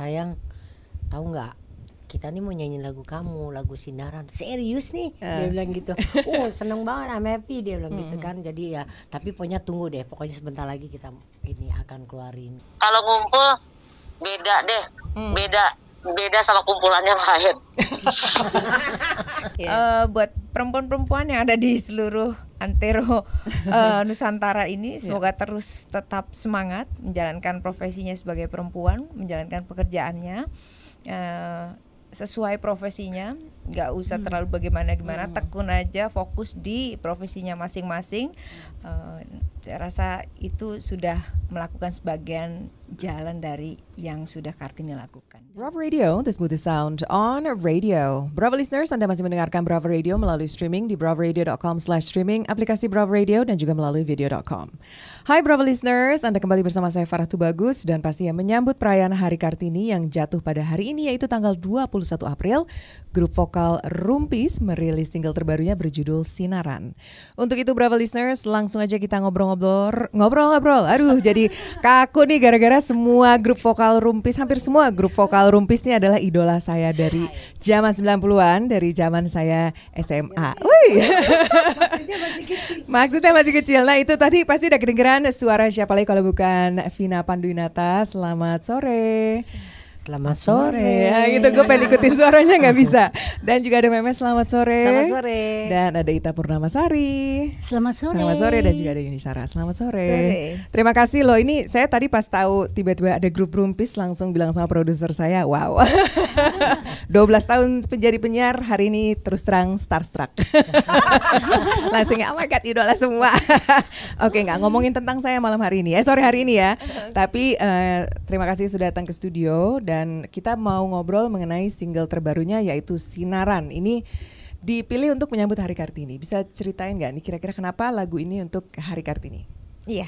sayang tahu nggak? Kita nih mau nyanyi lagu kamu lagu sinaran serius nih? Dia bilang gitu. Oh seneng banget I'm happy dia bilang gitu kan. Jadi ya tapi pokoknya tunggu deh. Pokoknya sebentar lagi kita ini akan keluarin. Kalau ngumpul beda deh, beda beda sama kumpulannya lain. Eh, buat perempuan-perempuan yang ada di seluruh antero eh, Nusantara ini semoga terus tetap semangat menjalankan profesinya sebagai perempuan, menjalankan pekerjaannya eh, sesuai profesinya, nggak usah terlalu bagaimana-gimana, tekun aja, fokus di profesinya masing-masing. Eh, saya rasa itu sudah melakukan sebagian jalan dari yang sudah Kartini lakukan. Bravo Radio, the smoothest sound on radio. Bravo listeners, Anda masih mendengarkan Bravo Radio melalui streaming di bravaradio.com slash streaming, aplikasi Bravo Radio, dan juga melalui video.com. Hai Bravo listeners, Anda kembali bersama saya Farah Tubagus dan pastinya menyambut perayaan Hari Kartini yang jatuh pada hari ini yaitu tanggal 21 April. Grup vokal Rumpis merilis single terbarunya berjudul Sinaran. Untuk itu Bravo listeners, langsung aja kita ngobrol-ngobrol, ngobrol-ngobrol. Aduh, jadi kaku nih gara-gara semua grup vokal Rumpis, hampir semua grup vokal Rumpis ini adalah idola saya dari zaman 90-an, dari zaman saya SMA. Wih. Maksudnya masih kecil. Nah, itu tadi pasti udah kedengeran suara siapa lagi kalau bukan Vina Panduinata. Selamat sore. Selamat sore Ya gitu gue pengen ikutin suaranya nggak bisa. Dan juga ada Memes selamat sore. Selamat sore. Dan ada Ita Purnamasari. Selamat sore. Selamat sore dan juga ada Yuni Sarah. Selamat sore. Sore. Terima kasih loh. Ini saya tadi pas tahu tiba-tiba ada grup Rumpis langsung bilang sama produser saya, wow. 12 tahun menjadi penyiar hari ini terus terang starstruck. langsung oh my god idola semua. Oke nggak ngomongin tentang saya malam hari ini. Eh sore hari ini ya. Tapi eh, terima kasih sudah datang ke studio dan kita mau ngobrol mengenai single terbarunya yaitu Sinaran. Ini dipilih untuk menyambut Hari Kartini. Bisa ceritain nggak nih kira-kira kenapa lagu ini untuk Hari Kartini? Iya,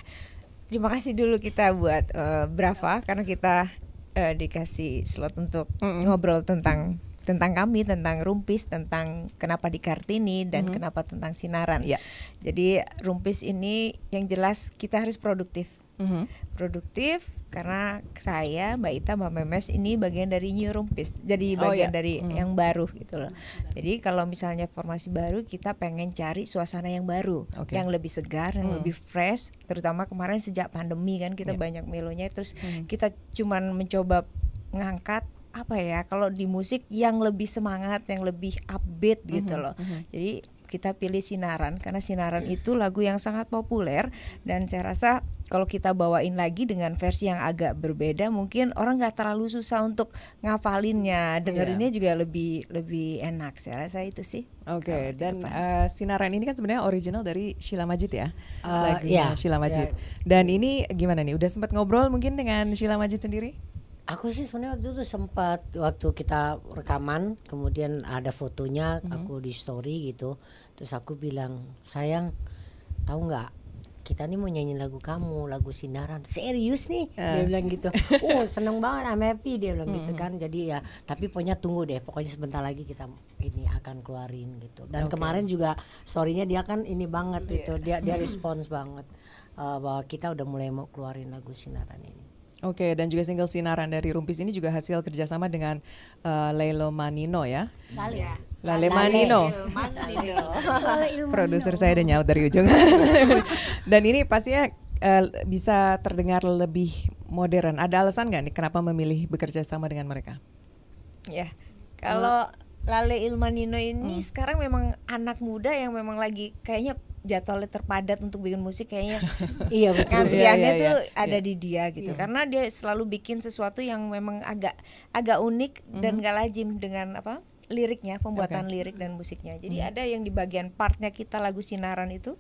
terima kasih dulu kita buat eh, Brava karena kita eh, dikasih slot untuk ngobrol tentang tentang kami, tentang Rumpis, tentang kenapa di Kartini dan kenapa tentang Sinaran. Iya. Jadi Rumpis ini yang jelas kita harus produktif. Mhm. Produktif karena saya, Mbak Ita, Mbak Memes ini bagian dari New Rumpis. Jadi Oh, bagian iya. dari yang baru gitu loh. Jadi kalau misalnya formasi baru kita pengen cari suasana yang baru, Oke. yang lebih segar, yang lebih fresh, terutama kemarin sejak pandemi kan kita Iya. banyak melonya terus kita cuman mencoba ngangkat apa ya kalau di musik yang lebih semangat, yang lebih upbeat gitu loh. Jadi kita pilih Sinaran karena Sinaran itu lagu yang sangat populer dan saya rasa kalau kita bawain lagi dengan versi yang agak berbeda mungkin orang nggak terlalu susah untuk ngafalinnya dengerinnya juga lebih lebih enak saya rasa itu sih Oke, di dan eh, Sinaran ini kan sebenarnya original dari Sheila Majid ya, Eh, lagunya iya, Sheila Majid. iya. Dan ini gimana nih? Udah sempat ngobrol mungkin dengan Sheila Majid sendiri? Aku sih sebenarnya waktu itu sempat waktu kita rekaman, kemudian ada fotonya aku di story gitu, terus aku bilang sayang, tahu nggak? Kita nih mau nyanyi lagu kamu, lagu sinaran, serius nih, dia bilang gitu. Oh seneng banget, I'm happy dia bilang gitu kan. Jadi ya, tapi pokoknya tunggu deh, pokoknya sebentar lagi kita ini akan keluarin gitu. Dan kemarin juga storynya dia kan ini banget itu, dia dia respons banget eh, bahwa kita udah mulai mau keluarin lagu sinaran ini. Oke, dan juga single Sinaran dari Rumpis ini juga hasil kerjasama dengan eh, Lelo Manino ya. Lale. Lale Manino. Produser saya udah nyaut dari ujung. dan ini pastinya eh, bisa terdengar lebih modern. Ada alasan nggak nih kenapa memilih bekerja sama dengan mereka? Ya, kalau Lale Ilmanino ini sekarang memang anak muda yang memang lagi kayaknya jadwalnya terpadat untuk bikin musik kayaknya. Iya betul. ngantriannya Iya, iya, tuh iya. ada di dia gitu. Karena dia selalu bikin sesuatu yang memang agak agak unik dan gak lazim dengan apa liriknya pembuatan lirik dan musiknya. Jadi ada yang di bagian partnya kita lagu sinaran itu.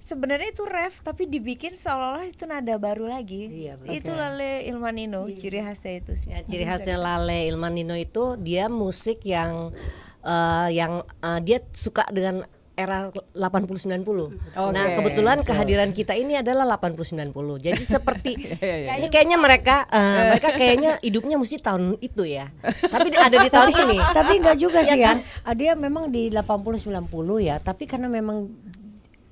Sebenarnya itu ref tapi dibikin seolah-olah itu nada baru lagi. Iya, betul. itu Lale Ilmanino ciri khasnya itu sih. Ya, ciri khasnya Lale Ilmanino itu dia musik yang eh, yang eh, dia suka dengan era 80 90. Nah, kebetulan kehadiran kita ini adalah 80 90. Jadi seperti ini kayaknya mereka eh, mereka kayaknya hidupnya mesti tahun itu ya. Tapi ada di tahun ini. tapi enggak juga Iya sih kan? kan? Dia memang di 80 90 ya, tapi karena memang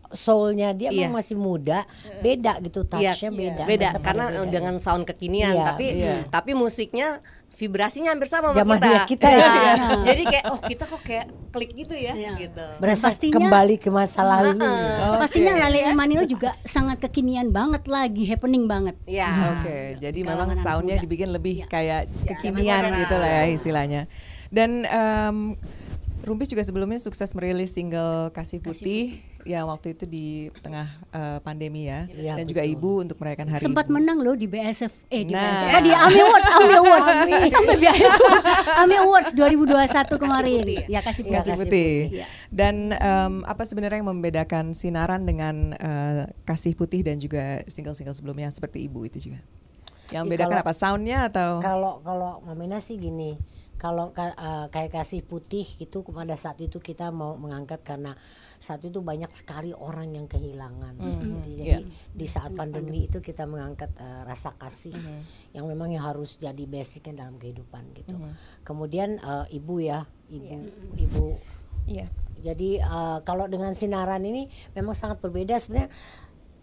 soulnya dia Iya. emang masih muda, beda gitu Iya, touchnya beda. beda ada karena dengan sound kekinian Iya, tapi iya. tapi musiknya vibrasinya hampir sama sama kita. kita ya. Iya. Jadi kayak oh kita kok kayak klik gitu ya Iya. gitu. berasa Pastinya- kembali ke masa lalu. gitu. Pastinya Lale Manilo juga sangat kekinian banget lagi, happening banget. Iya. Oke, jadi Kalangan memang anak soundnya muda. dibikin lebih Ya. kayak kekinian gitu lah ya istilahnya. Dan em, Rumpis juga sebelumnya sukses merilis single Kasih Putih yang waktu itu di tengah eh, pandemi ya, Iya, dan juga Ibu untuk merayakan Hari Sempat Ibu. menang loh di BSF eh di Nah. BSF. Oh, di AMI Awards, AMI Awards. Sampai BSF. AMI Awards 2021 kemarin. Putih Ya kasih Iya, putih. Kasih Putih. Iya. Dan em, apa sebenarnya yang membedakan Sinaran dengan eh, Kasih Putih dan juga single-single sebelumnya seperti Ibu itu juga? Yang Ih, membedakan kalau- apa soundnya atau? Kalau kalau Mamina sih gini, kalau ka- eh, kayak kasih putih itu pada saat itu kita mau mengangkat karena saat itu banyak sekali orang yang kehilangan. Jadi, jadi Iya. di saat pandemi itu kita mengangkat eh, rasa kasih yang memang yang harus jadi basicnya dalam kehidupan gitu. Kemudian eh, ibu ya, ibu ibu Iya. jadi eh, kalau dengan sinaran ini memang sangat berbeda sebenarnya.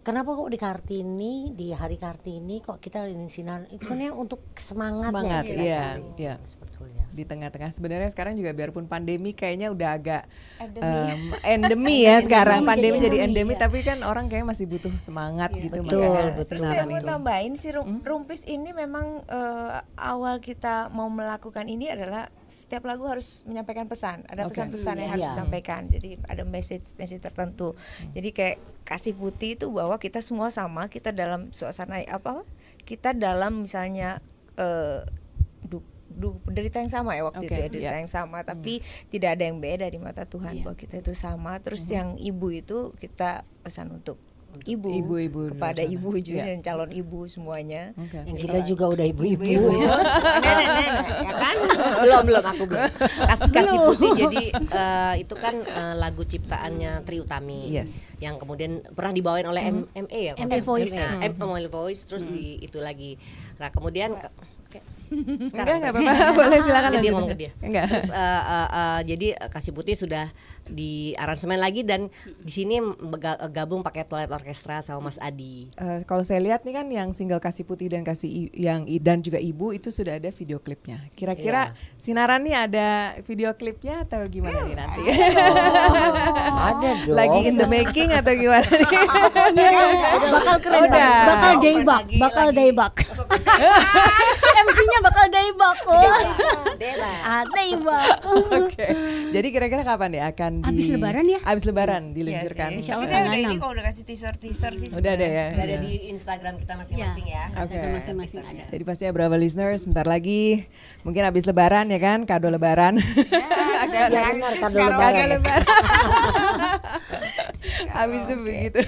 Kenapa kok di Kartini di hari Kartini kok kita ini sinar? Itu sebenarnya untuk semangatnya Semangat, yang kita iya, cari, iya. sebetulnya. di tengah-tengah sebenarnya sekarang juga biarpun pandemi kayaknya udah agak em, endemi ya sekarang Endemi, pandemi jadi jadi endemi, endemi ya. tapi kan orang kayak masih butuh semangat gitu Betul, makanya betul. Terus saya mau itu. tambahin si rum- rumpis ini memang eh, awal kita mau melakukan ini adalah setiap lagu harus menyampaikan pesan, ada pesan-pesan yang harus Iya. disampaikan. Jadi ada message message tertentu. Jadi kayak kasih putih itu bahwa kita semua sama, kita dalam suasana apa? Kita dalam misalnya eh du, du, derita yang sama ya waktu Oke, itu ya derita iya. yang sama, tapi tidak ada yang beda di mata Tuhan bahwa kita itu sama. Terus yang ibu itu kita pesan untuk ibu, Ibu-ibu di kepada luar sana. ibu juga Iya. dan calon ibu semuanya. Oke. Yang kita juga udah ibu-ibu. Nenek-nenek ya kan? belum belum aku belum. Kasih kasih putih jadi eh, itu kan eh, lagu ciptaannya Tri Utami. Yes. Yang kemudian pernah dibawain oleh M- MA ya. kalau MA nggak salah. Voice. Nah, M- MA Voice terus di itu lagi. Nah, kemudian. Enggak enggak apa-apa boleh silakan Ke dia, lanjut. ngomong ke dia. enggak Terus eh, eh, eh, jadi Kasih Putih sudah di aransemen lagi dan di sini gabung pakai Twilight Orchestra sama Mas Adi. Eh, kalau saya lihat nih kan yang single kasih putih dan kasih I- yang I- dan juga ibu itu sudah ada video klipnya. Kira-kira sinaran nih ada video klipnya atau gimana nih nanti? Ada dong. Lagi in the making atau gimana nih? bakal keren bakal daybak bakal daybak MC-nya bakal daybak oh. Dela. ah daybak Oke. Jadi kira-kira kapan ya akan di Abis lebaran ya? Abis lebaran Iya diluncurkan. sih. Insya Tapi Allah saya udah ini kok udah kasih teaser teaser sih. Udah ada ya. Udah ada Udah. di Instagram kita masing-masing ya. Oke. Instagram masing-masing ada Jadi pastinya Brava listeners sebentar lagi mungkin habis lebaran ya kan kado lebaran. Lucu kado kalau lebaran. Kado ya. lebaran. habis itu begitu.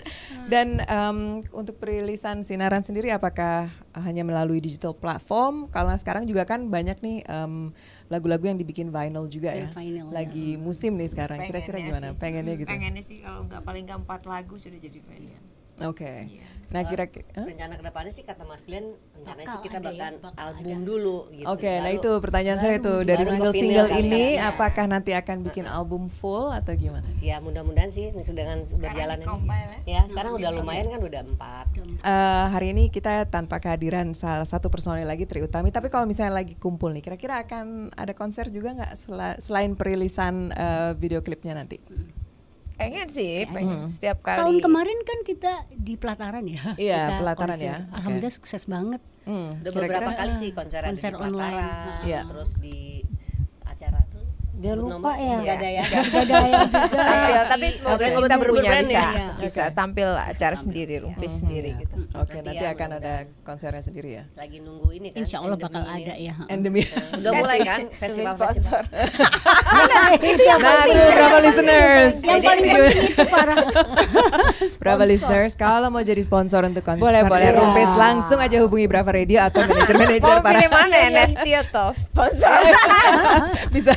Dan em, untuk perilisan sinaran sendiri apakah hanya melalui digital platform? Karena sekarang juga kan banyak nih em, lagu-lagu yang dibikin vinyl juga ya. Ya, vinyl, ya. Lagi musim nih sekarang. Kira-kira gimana? sih. Pengennya gitu. Pengennya sih kalau nggak paling nggak empat lagu sudah jadi pilihan. Oke. Nah kira-kira. Hah? Rencana ke depannya sih kata Mas Glenn, rencananya sih Bakal kita ya, bahkan bakal album ada. dulu gitu. Oke, nah Baru- itu pertanyaan saya baru- tuh dari baru ke single-single ini, ya. apakah nanti akan bikin album full atau gimana? Ya mudah-mudahan sih dengan berjalan ini. compile Ya, sekarang udah lumayan kan udah empat. Eh, hari ini kita tanpa kehadiran salah satu personil lagi Tri Utami, tapi kalau misalnya lagi kumpul nih, kira-kira akan ada konser juga nggak sela- selain perilisan eh, video klipnya nanti? Pengen sih, pengen setiap kali. tahun kemarin kan kita di pelataran ya Iya, Kita pelataran konser. ya. Alhamdulillah sukses banget Hmm, Udah kira-kira- beberapa kali sih konser, konser di online. Pelataran, Nah. Iya. terus di. Dia sebut lupa nomor? ya. Nggak ada ya. Gak ada juga tampil tapi semoga Oke, kita berbrand bisa ya. bisa tampil acara sendiri rumpis sendiri gitu Oke, Nanti nanti ya, akan ada konsernya sendiri ya. Lagi nunggu ini kan. insya Allah bakal ada ya Endemi. Udah mulai kan festival festival. itu yang nah, penting tuh Bravo listeners. yang paling penting itu para Brava listeners, kalau mau jadi sponsor untuk konser Boleh, boleh. Rumpis, langsung aja hubungi Brava Radio atau manajer-manajer mau para pilih mana NFT atau sponsor bisa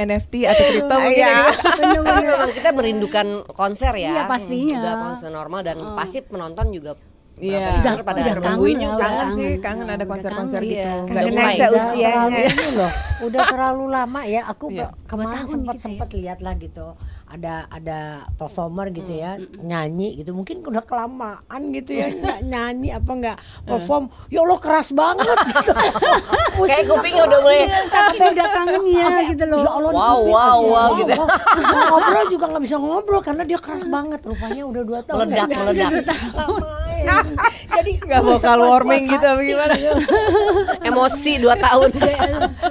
NFT atau kripto mungkin Iya. ya gitu. Tapi memang kita merindukan konser ya. Iya, pastinya. Udah konser normal dan pasti penonton juga Iya, Udah, udah pada kangen nungguin ya, juga. udah kangen sih, kangen. kangen Nah, ada udah konser-konser kangen. gitu. Iya. Nggak Kangen cuma aja Nesa itu. usianya. Terlalu ini loh. udah terlalu lama ya. Aku Iya. be- kemarin tahun sempat gitu ya. sempat lihat lah gitu. Ada ada performer gitu ya nyanyi gitu. Mungkin udah kelamaan gitu ya nggak nyanyi apa nggak perform. Ya Allah keras banget gitu. Kayak kupingnya udah mulai Tapi udah kangennya gitu loh. Ya Allah, Wow, kuping wow, wow, gitu. Mau ngobrol juga nggak bisa ngobrol karena dia keras banget. Rupanya udah dua tahun. Meledak, meledak. Jadi Nggak vocal warming gitu apa gimana? emosi dua tahun.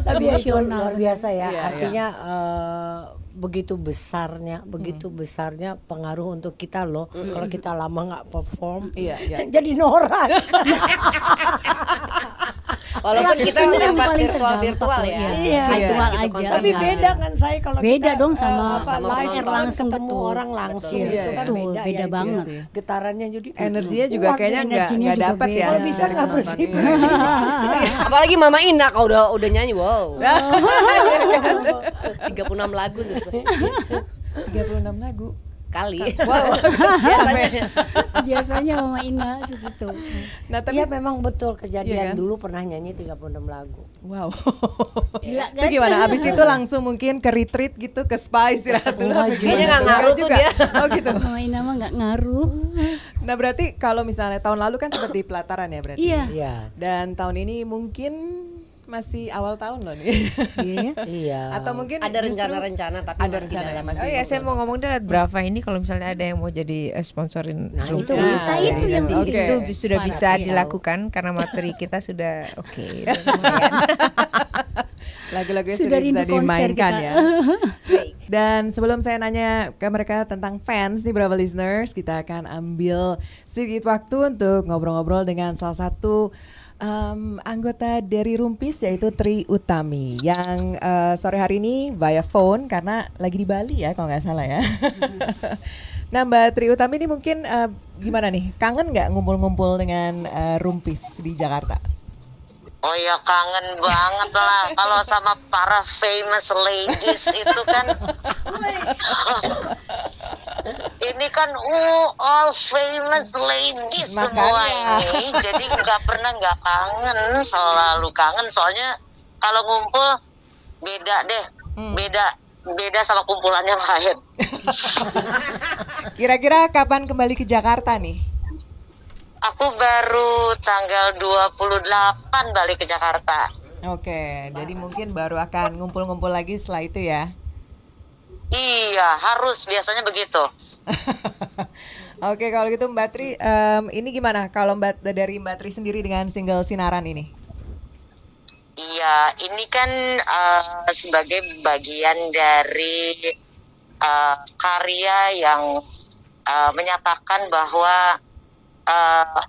Tapi ya Emosional. luar biasa ya. Iya, Artinya eh, begitu besarnya, begitu besarnya pengaruh untuk kita loh. Kalau kita lama nggak perform, Iya, iya. jadi norak. Walaupun kita Ini yang sempat virtual virtual loh, ya. iya. Iya. Virtual Gitu aja. Tapi beda kan saya kalau Beda kita, dong sama apa, sama live kan langsung, ketemu betul. orang langsung Betul. itu Iya, kan betul, beda, beda ya, itu banget. ya. Getarannya jadi Energinya juga kuat kayaknya ya. nggak nggak dapat ya. Kalau bisa nggak berhenti Iya. Apalagi Mama Ina kalau udah udah nyanyi wow. 36 lagu sebetulnya. 36 lagu. kali. Wow. Biasanya. Biasanya Mama Ina segitu. Nah, tapi Iya memang betul Iya kejadian kan? dulu pernah nyanyi 36 lagu. Wow. Gila itu kan? gimana? Abis itu langsung mungkin ke retreat gitu, ke spa istirahat dulu. apa Kayaknya gimana nggak tuh? ngaruh tuh juga. dia. Oh gitu. Mama Ina mah nggak ngaruh. Nah berarti kalau misalnya tahun lalu kan seperti pelataran ya berarti. Iya. Iya. Dan tahun ini mungkin masih awal tahun loh nih. Iya ya. Iya. Atau mungkin Ada rencana-rencana tapi ada masih rencana dalam- masih. Oh ya, saya mau ngomong dari Brava ini kalau misalnya ada yang mau jadi eh, sponsorin Nah, itu tour, bisa, jadi itu yang nanti penting. itu sudah bisa iya. dilakukan karena materi kita sudah oke. lumayan. lagu-lagunya Sudah sudah, bisa dimainkan kita. ya. Dan sebelum saya nanya ke mereka tentang fans nih Bravo listeners, kita akan ambil sedikit waktu untuk ngobrol-ngobrol dengan salah satu em, anggota dari Rumpis yaitu Tri Utami yang eh, sore hari ini via phone karena lagi di Bali ya kalau nggak salah ya. nah Mbak Tri Utami ini mungkin eh, gimana nih kangen nggak ngumpul-ngumpul dengan eh, Rumpis di Jakarta? Oh ya kangen banget lah. Kalau sama para famous ladies itu kan. Ini kan uh, all famous ladies semua Makanya. ini. Jadi nggak pernah nggak kangen selalu kangen. Soalnya kalau ngumpul beda deh. Beda beda sama kumpulannya lain. Kira-kira kapan kembali ke Jakarta nih? Aku baru tanggal 28 balik ke Jakarta Oke, jadi mungkin baru akan ngumpul-ngumpul lagi setelah itu ya. iya harus biasanya begitu Oke, kalau gitu Mbak Tri, em, ini gimana kalau Mbak dari Mbak Tri sendiri dengan single Sinaran ini? Iya, ini kan eh, sebagai bagian dari eh, karya yang eh, menyatakan bahwa eh,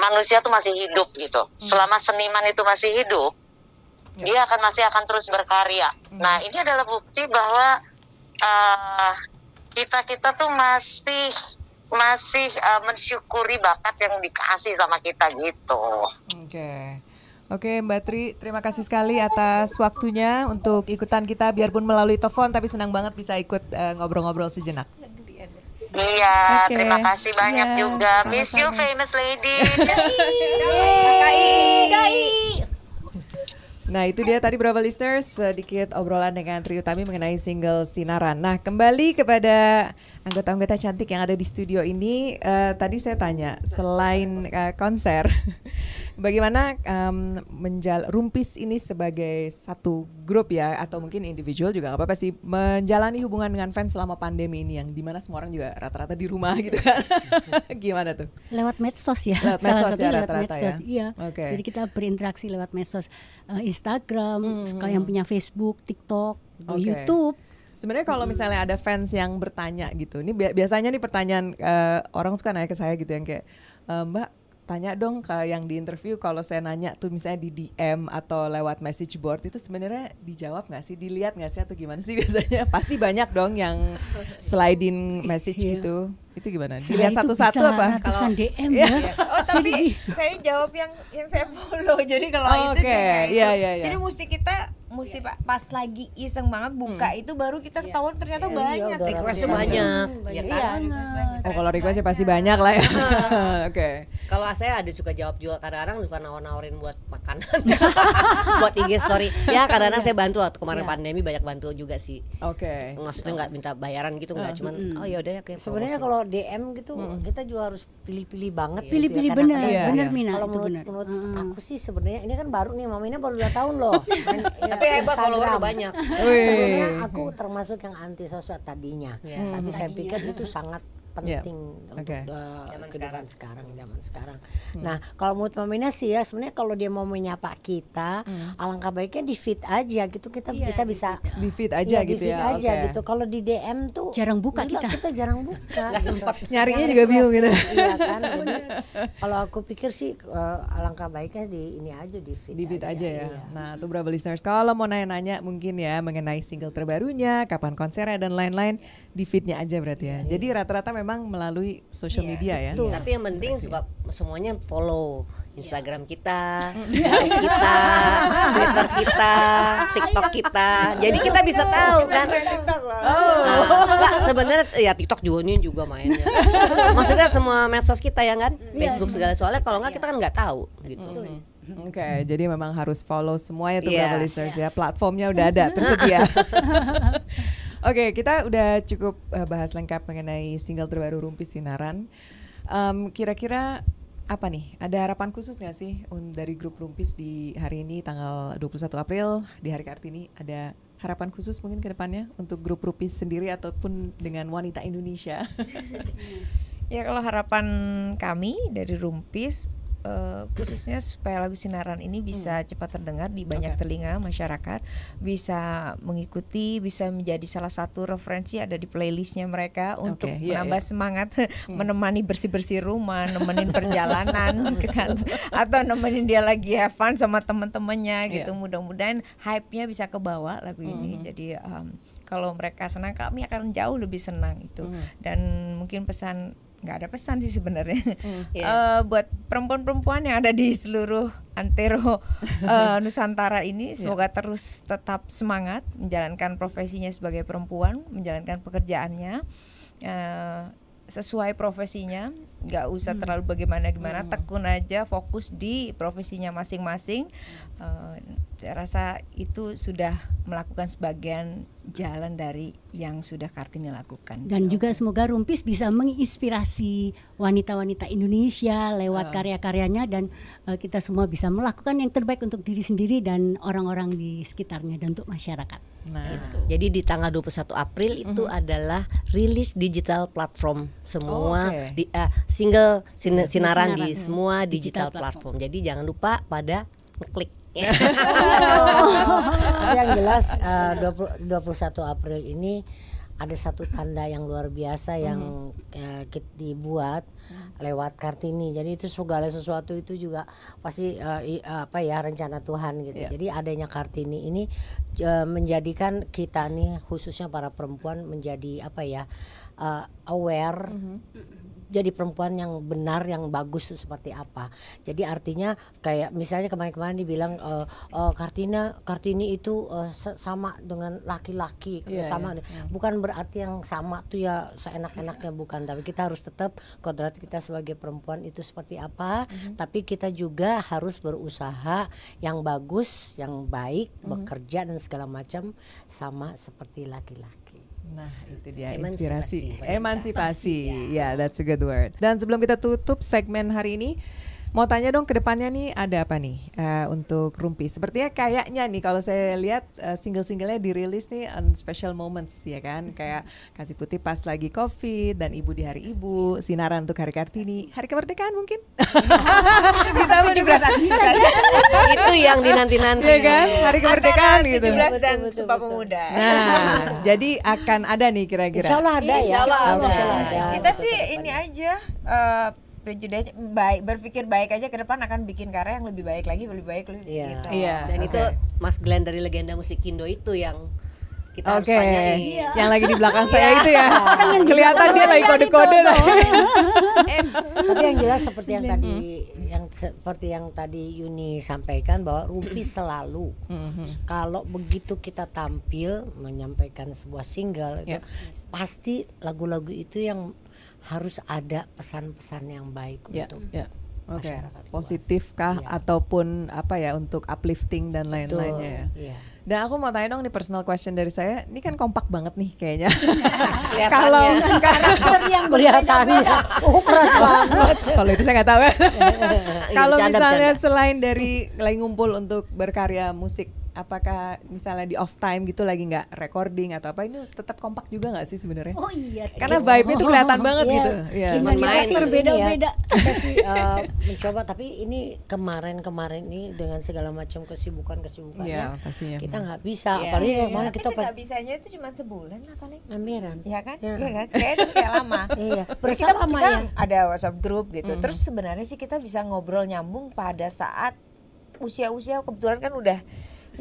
manusia tuh masih hidup gitu. Selama seniman itu masih hidup, dia akan masih akan terus berkarya. Nah, ini adalah bukti bahwa eh, kita kita tuh masih masih eh, mensyukuri bakat yang dikasih sama kita gitu. Oke. Oke Mbak Tri, terima kasih sekali atas waktunya untuk ikutan kita biarpun melalui telepon tapi senang banget bisa ikut ngobrol-ngobrol sejenak. Iya, Oke. terima kasih banyak Iya, juga. Miss you famous ladies. Nah itu dia tadi Bravo Listeners sedikit obrolan dengan Tri Utami mengenai single Sinaran. Nah kembali kepada anggota-anggota cantik yang ada di studio ini. eh, tadi saya tanya selain eh, konser, bagaimana em, menjal Rumpis ini sebagai satu grup ya atau mungkin individual juga apa-apa sih menjalani hubungan dengan fans selama pandemi ini yang di mana semua orang juga rata-rata di rumah gitu kan? Gimana tuh? Lewat medsos ya. Lewat Salah medsos satunya ya lewat rata-rata ya? medsos. Iya. Oke. Jadi kita berinteraksi lewat medsos Eh, Instagram, Hmm, kalau yang punya Facebook, TikTok, Oke. YouTube. Sebenarnya kalau misalnya ada fans yang bertanya gitu, ini bi- biasanya nih pertanyaan eh, orang suka nanya ke saya gitu yang kayak "Eh, Mbak tanya dong ke yang di interview kalau saya nanya tuh misalnya di DM atau lewat message board itu sebenarnya dijawab nggak sih, dilihat nggak sih atau gimana sih biasanya? Pasti banyak dong yang sliding message Iya. gitu. Itu gimana? Saya Dilihat satu-satu apa? Ratusan DM Iya. ya. Oh tapi saya jawab yang yang saya follow. Jadi kalau Oh, itu nggak Iya, ikut. iya, iya. Jadi mesti kita mesti pa- pas lagi iseng banget buka itu baru kita ketahuan ternyata banyak udah Requestnya ratusan. banyak, ya kan? Iya, request banyak. Oh kalau requestnya pasti banyak lah ya. Oke. Kalau saya ada suka jawab juga kadang-kadang suka nawar-nawarin buat makanan, buat IG story. Ya kadang-kadang saya bantu waktu kemarin pandemi banyak bantu juga sih. Oke. Maksudnya nggak minta bayaran gitu nggak, cuman oh ya udah ya kayak Sebenarnya kalau DM gitu kita juga harus pilih-pilih banget. gitu ya. Pilih-pilih benar, Iya, benar iya. Mina Kalau itu menurut, benar. menurut aku sih sebenarnya ini kan baru nih Mama ini baru 2 tahun loh. Main, ya, Tapi hebat follower udah banyak. Sebenarnya aku termasuk yang anti sosmed tadinya. Tapi saya pikir itu sangat Iya. penting untuk Oke. uh, kehidupan sekarang zaman sekarang. Nah, kalau menurut Mamina sih ya sebenarnya kalau dia mau menyapa kita, alangkah baiknya di feed aja gitu kita kita bisa Di feed aja Iya, di gitu feed ya. aja Oke. gitu. Kalau di DM tuh Jarang buka gila, kita. kita jarang buka. Nggak gitu. sempet. Nyarinya juga bingung gitu. Iya kan. Jadi kalau aku pikir sih uh, alangkah baiknya di ini aja di feed. Di feed aja ya. iya. Nah, tuh berapa listeners kalau mau nanya-nanya mungkin ya mengenai single terbarunya, kapan konsernya dan lain-lain, di feednya aja berarti ya. Jadi rata-rata memang melalui social media ya. Tapi yang penting suka semuanya follow Instagram kita, YouTube kita, Twitter kita, TikTok kita. Jadi kita bisa tahu kan. Nah, nggak, sebenarnya ya TikTok juga ini juga mainnya. Maksudnya semua medsos kita ya kan, Facebook segala soalnya kalau nggak kita kan nggak tahu gitu. Oke, jadi memang harus follow semua ya tuh Yes. berapa listeners ya. Platformnya udah ada tersedia. Oke, kita udah cukup eh, bahas lengkap mengenai single terbaru Rumpis Sinaran. Em, Kira-kira apa nih? Ada harapan khusus nggak sih dari grup Rumpis di hari ini tanggal 21 April di hari Kartini? Ada harapan khusus mungkin ke depannya untuk grup Rumpis sendiri ataupun dengan wanita Indonesia? Ya kalau harapan kami dari Rumpis eh, khususnya supaya lagu Sinaran ini bisa cepat terdengar di banyak Oke. telinga masyarakat, bisa mengikuti, bisa menjadi salah satu referensi ada di playlistnya mereka untuk iya, menambah iya. semangat menemani bersih-bersih rumah, nemenin perjalanan kantor, atau nemenin dia lagi have fun sama teman-temannya gitu. Iya. Mudah-mudahan hype-nya bisa ke bawah lagu ini. Jadi em, kalau mereka senang kami akan jauh lebih senang itu. Dan mungkin pesan nggak ada pesan sih sebenarnya. Eh, buat perempuan-perempuan yang ada di seluruh antero eh, Nusantara ini semoga terus tetap semangat menjalankan profesinya sebagai perempuan menjalankan pekerjaannya. Eh, sesuai profesinya nggak usah terlalu bagaimana-gimana tekun aja fokus di profesinya masing-masing. Eh, saya rasa itu sudah melakukan sebagian jalan dari yang sudah Kartini lakukan. Dan juga semoga Rumpis bisa menginspirasi wanita-wanita Indonesia lewat karya-karyanya dan eh, kita semua bisa melakukan yang terbaik untuk diri sendiri dan orang-orang di sekitarnya dan untuk masyarakat. Nah, Jadi di tanggal 21 April itu adalah rilis digital platform semua Oke. di eh, single sin- sinaran Sinaran, di hmm. semua Digital digital, platform. Jadi jangan lupa pada ngeklik. Tapi yang jelas eh, 20 21 April ini ada satu tanda yang luar biasa yang eh, kit- dibuat lewat Kartini. Jadi itu segala sesuatu itu juga pasti eh, i- apa ya rencana Tuhan gitu. Jadi adanya Kartini ini eh, menjadikan kita nih khususnya para perempuan menjadi apa ya eh, aware jadi perempuan yang benar yang bagus itu seperti apa. Jadi artinya kayak misalnya kemarin-kemarin dibilang eh, eh, Kartina Kartini itu se- sama dengan laki-laki Iya, sama bukan berarti yang sama tuh ya seenak-enaknya bukan. Tapi kita harus tetap kodrat kita sebagai perempuan itu seperti apa. Tapi kita juga harus berusaha yang bagus yang baik bekerja dan segala macam sama seperti laki-laki Nah, itu dia Emansipasi. inspirasi. Emansipasi. Ya, that's a good word. Dan sebelum kita tutup segmen hari ini, mau tanya dong ke depannya nih ada apa nih eh, untuk Rumpi? Sepertinya kayaknya nih kalau saya lihat eh, single-singlenya dirilis nih on special moments ya kan, kayak kasih putih pas lagi covid dan ibu di hari ibu, sinaran untuk hari kartini, hari kemerdekaan mungkin. kita 17 Agustus saja itu yang dinanti-nanti. ya kan, hari kemerdekaan Antara gitu. 17 dan Sumpah Pemuda Nah, jadi akan ada nih kira-kira. Insya Allah ada ya Insya Allah ada. Insya Allah ada. kita sih ini aja eh prejudice baik berpikir baik aja ke depan akan bikin karya yang lebih baik lagi lebih baik lebih Iya. gitu. Iya. Dan oke. itu Mas Glenn dari legenda musik Indo itu yang kita harus Oke, tanyain. yang lagi di belakang saya itu ya. Di Kelihatan dia lagi kode-kode. tadi. Tapi yang jelas seperti yang tadi yang seperti yang tadi Yuni sampaikan bahwa Rumpi selalu kalau begitu kita tampil menyampaikan sebuah single itu Ya. pasti lagu-lagu itu yang harus ada pesan-pesan yang baik Ya, untuk ya. Oke, masyarakat positif kah Iya. ataupun apa ya untuk uplifting dan lain-lainnya ya. iya. Dan aku mau tanya dong nih personal question dari saya, ini kan kompak banget nih kayaknya. Kalau Karakter yang kelihatannya oh keras banget kalau itu saya nggak tahu ya. Kalau bercanda, misalnya selain dari lagi ngumpul untuk berkarya musik, apakah misalnya di off time gitu lagi nggak recording atau apa ini tetap kompak juga nggak sih sebenarnya? Oh iya. Karena vibe-nya tuh kelihatan banget Iya. gitu. Iya. Gimana kita sih Berbeda-beda. ya, kita sih eh, mencoba tapi ini kemarin-kemarin ini dengan segala macam kesibukan-kesibukannya Iya, pastinya. kita nggak bisa Iya. apalagi Iya, kemarin tapi kita nggak bisanya itu cuma sebulan lah paling. pameran Iya kan? Ya. Iya kan? Kayaknya itu kayak lama. Iya, berasa kita, lama kita ya. ada WhatsApp grup gitu. Terus sebenarnya sih kita bisa ngobrol nyambung pada saat usia-usia kebetulan kan udah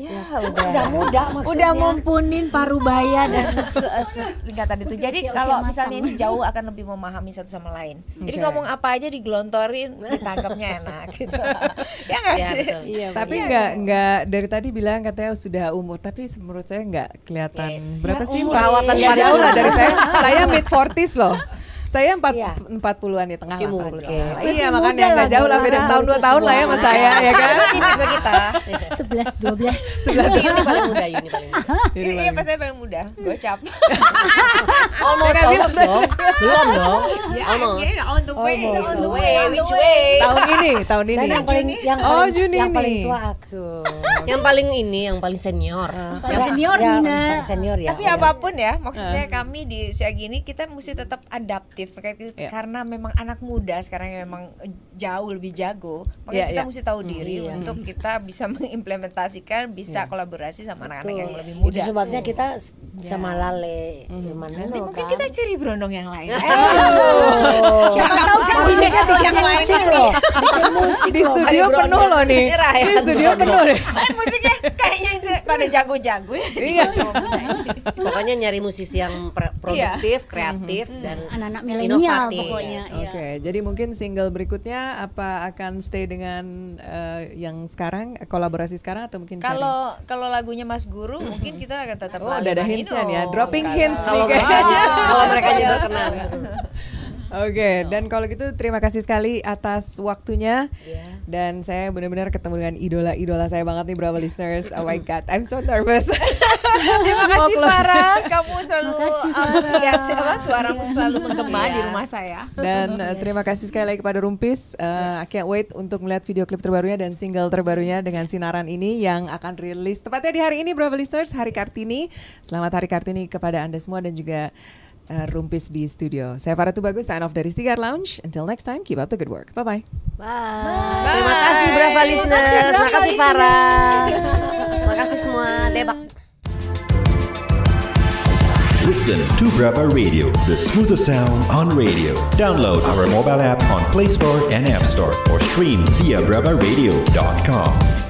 ya udah udah muda maksudnya udah ngumpunin parubaya dan lingkatan itu. Jadi kalau misalnya ini jauh akan lebih memahami satu sama lain. Jadi Oke. ngomong apa aja digelontorin, ditangkapnya enak gitu. ya nggak Ya, sih? betul. iya Tapi benar. nggak nggak dari tadi bilang katanya sudah umur, tapi menurut saya nggak kelihatan Yes. berapa Ya, sih? Perawatan pada jauh lah dari saya. Saya mid 40s loh. Saya empat Iya. empat puluhan di tengah Masih lah. Iya makanya nggak jauh lah beda setahun dua tahun lah ya sama semua. saya ya kan. Tipis sama kita. 11 12. Yuni paling muda, Yuni paling muda. Iya, pas saya paling muda. Gocap. Almost, almost dong. Belum dong. Ya, Almost. on the way. On the way. Which way? tahun ini, tahun ini. dan yang paling yang Oh, paling, Juni yang paling nih. tua aku Yang paling ini, yang paling senior. Paling senior ya, Nina. senior ya Tapi ya. apa pun ya, maksudnya kami di usia gini kita mesti tetap adaptif kayak gitu. Iya. karena memang anak muda sekarang yang memang jauh lebih jago. Makanya Iya, kita iya. mesti tahu diri iya. untuk kita bisa mengimplementasikan, bisa kolaborasi sama anak-anak yang lebih itu muda. sebabnya kita sama Lale Ilman Nanti Nino mungkin kan. kita cari berondong yang lain. Oh. Siapa tahu kan bisa jadi yang lain. loh Di studio penuh loh nih. Di studio penuh deh. Kayaknya itu pada jago-jago ya. Iya. Pokoknya nyari musisi yang pr- produktif, kreatif, dan Anak-anak milenial inovatif. pokoknya. iya. Oke, jadi mungkin single berikutnya apa akan stay dengan eh, yang sekarang kolaborasi sekarang atau mungkin? Kalau kalau lagunya Mas Guru mungkin kita akan tetap Oh, ada hints-nya nih ya. Dropping hints Kalau nih mereka kayaknya. kalau mereka aja berkenan. Oke, dan kalau gitu terima kasih sekali atas waktunya. Iya. Dan saya benar-benar ketemu dengan idola-idola saya banget nih Bravo listeners. Oh my god, I'm so nervous. Terima kasih. Farah, kamu selalu Makasih, um, ya, apa suaramu selalu menggema Iya. di rumah saya. Dan uh, terima kasih sekali lagi kepada Rumpis. Uh, I can't wait untuk melihat video klip terbarunya dan single terbarunya dengan sinaran ini yang akan rilis tepatnya di hari ini Bravo listeners, Hari Kartini. Selamat Hari Kartini kepada Anda semua dan juga uh, Rumpis di studio. Saya Farah Tubagus, sign off dari Sigar Lounge. Until next time, keep up the good work. Bye-bye. Bye. Terima kasih Brava listeners. Terima kasih Farah. Terima kasih semua. Debak. Listen to Brava Radio, the smoothest sound on radio. Download our mobile app on Play Store and App Store or stream via bravaradio.com.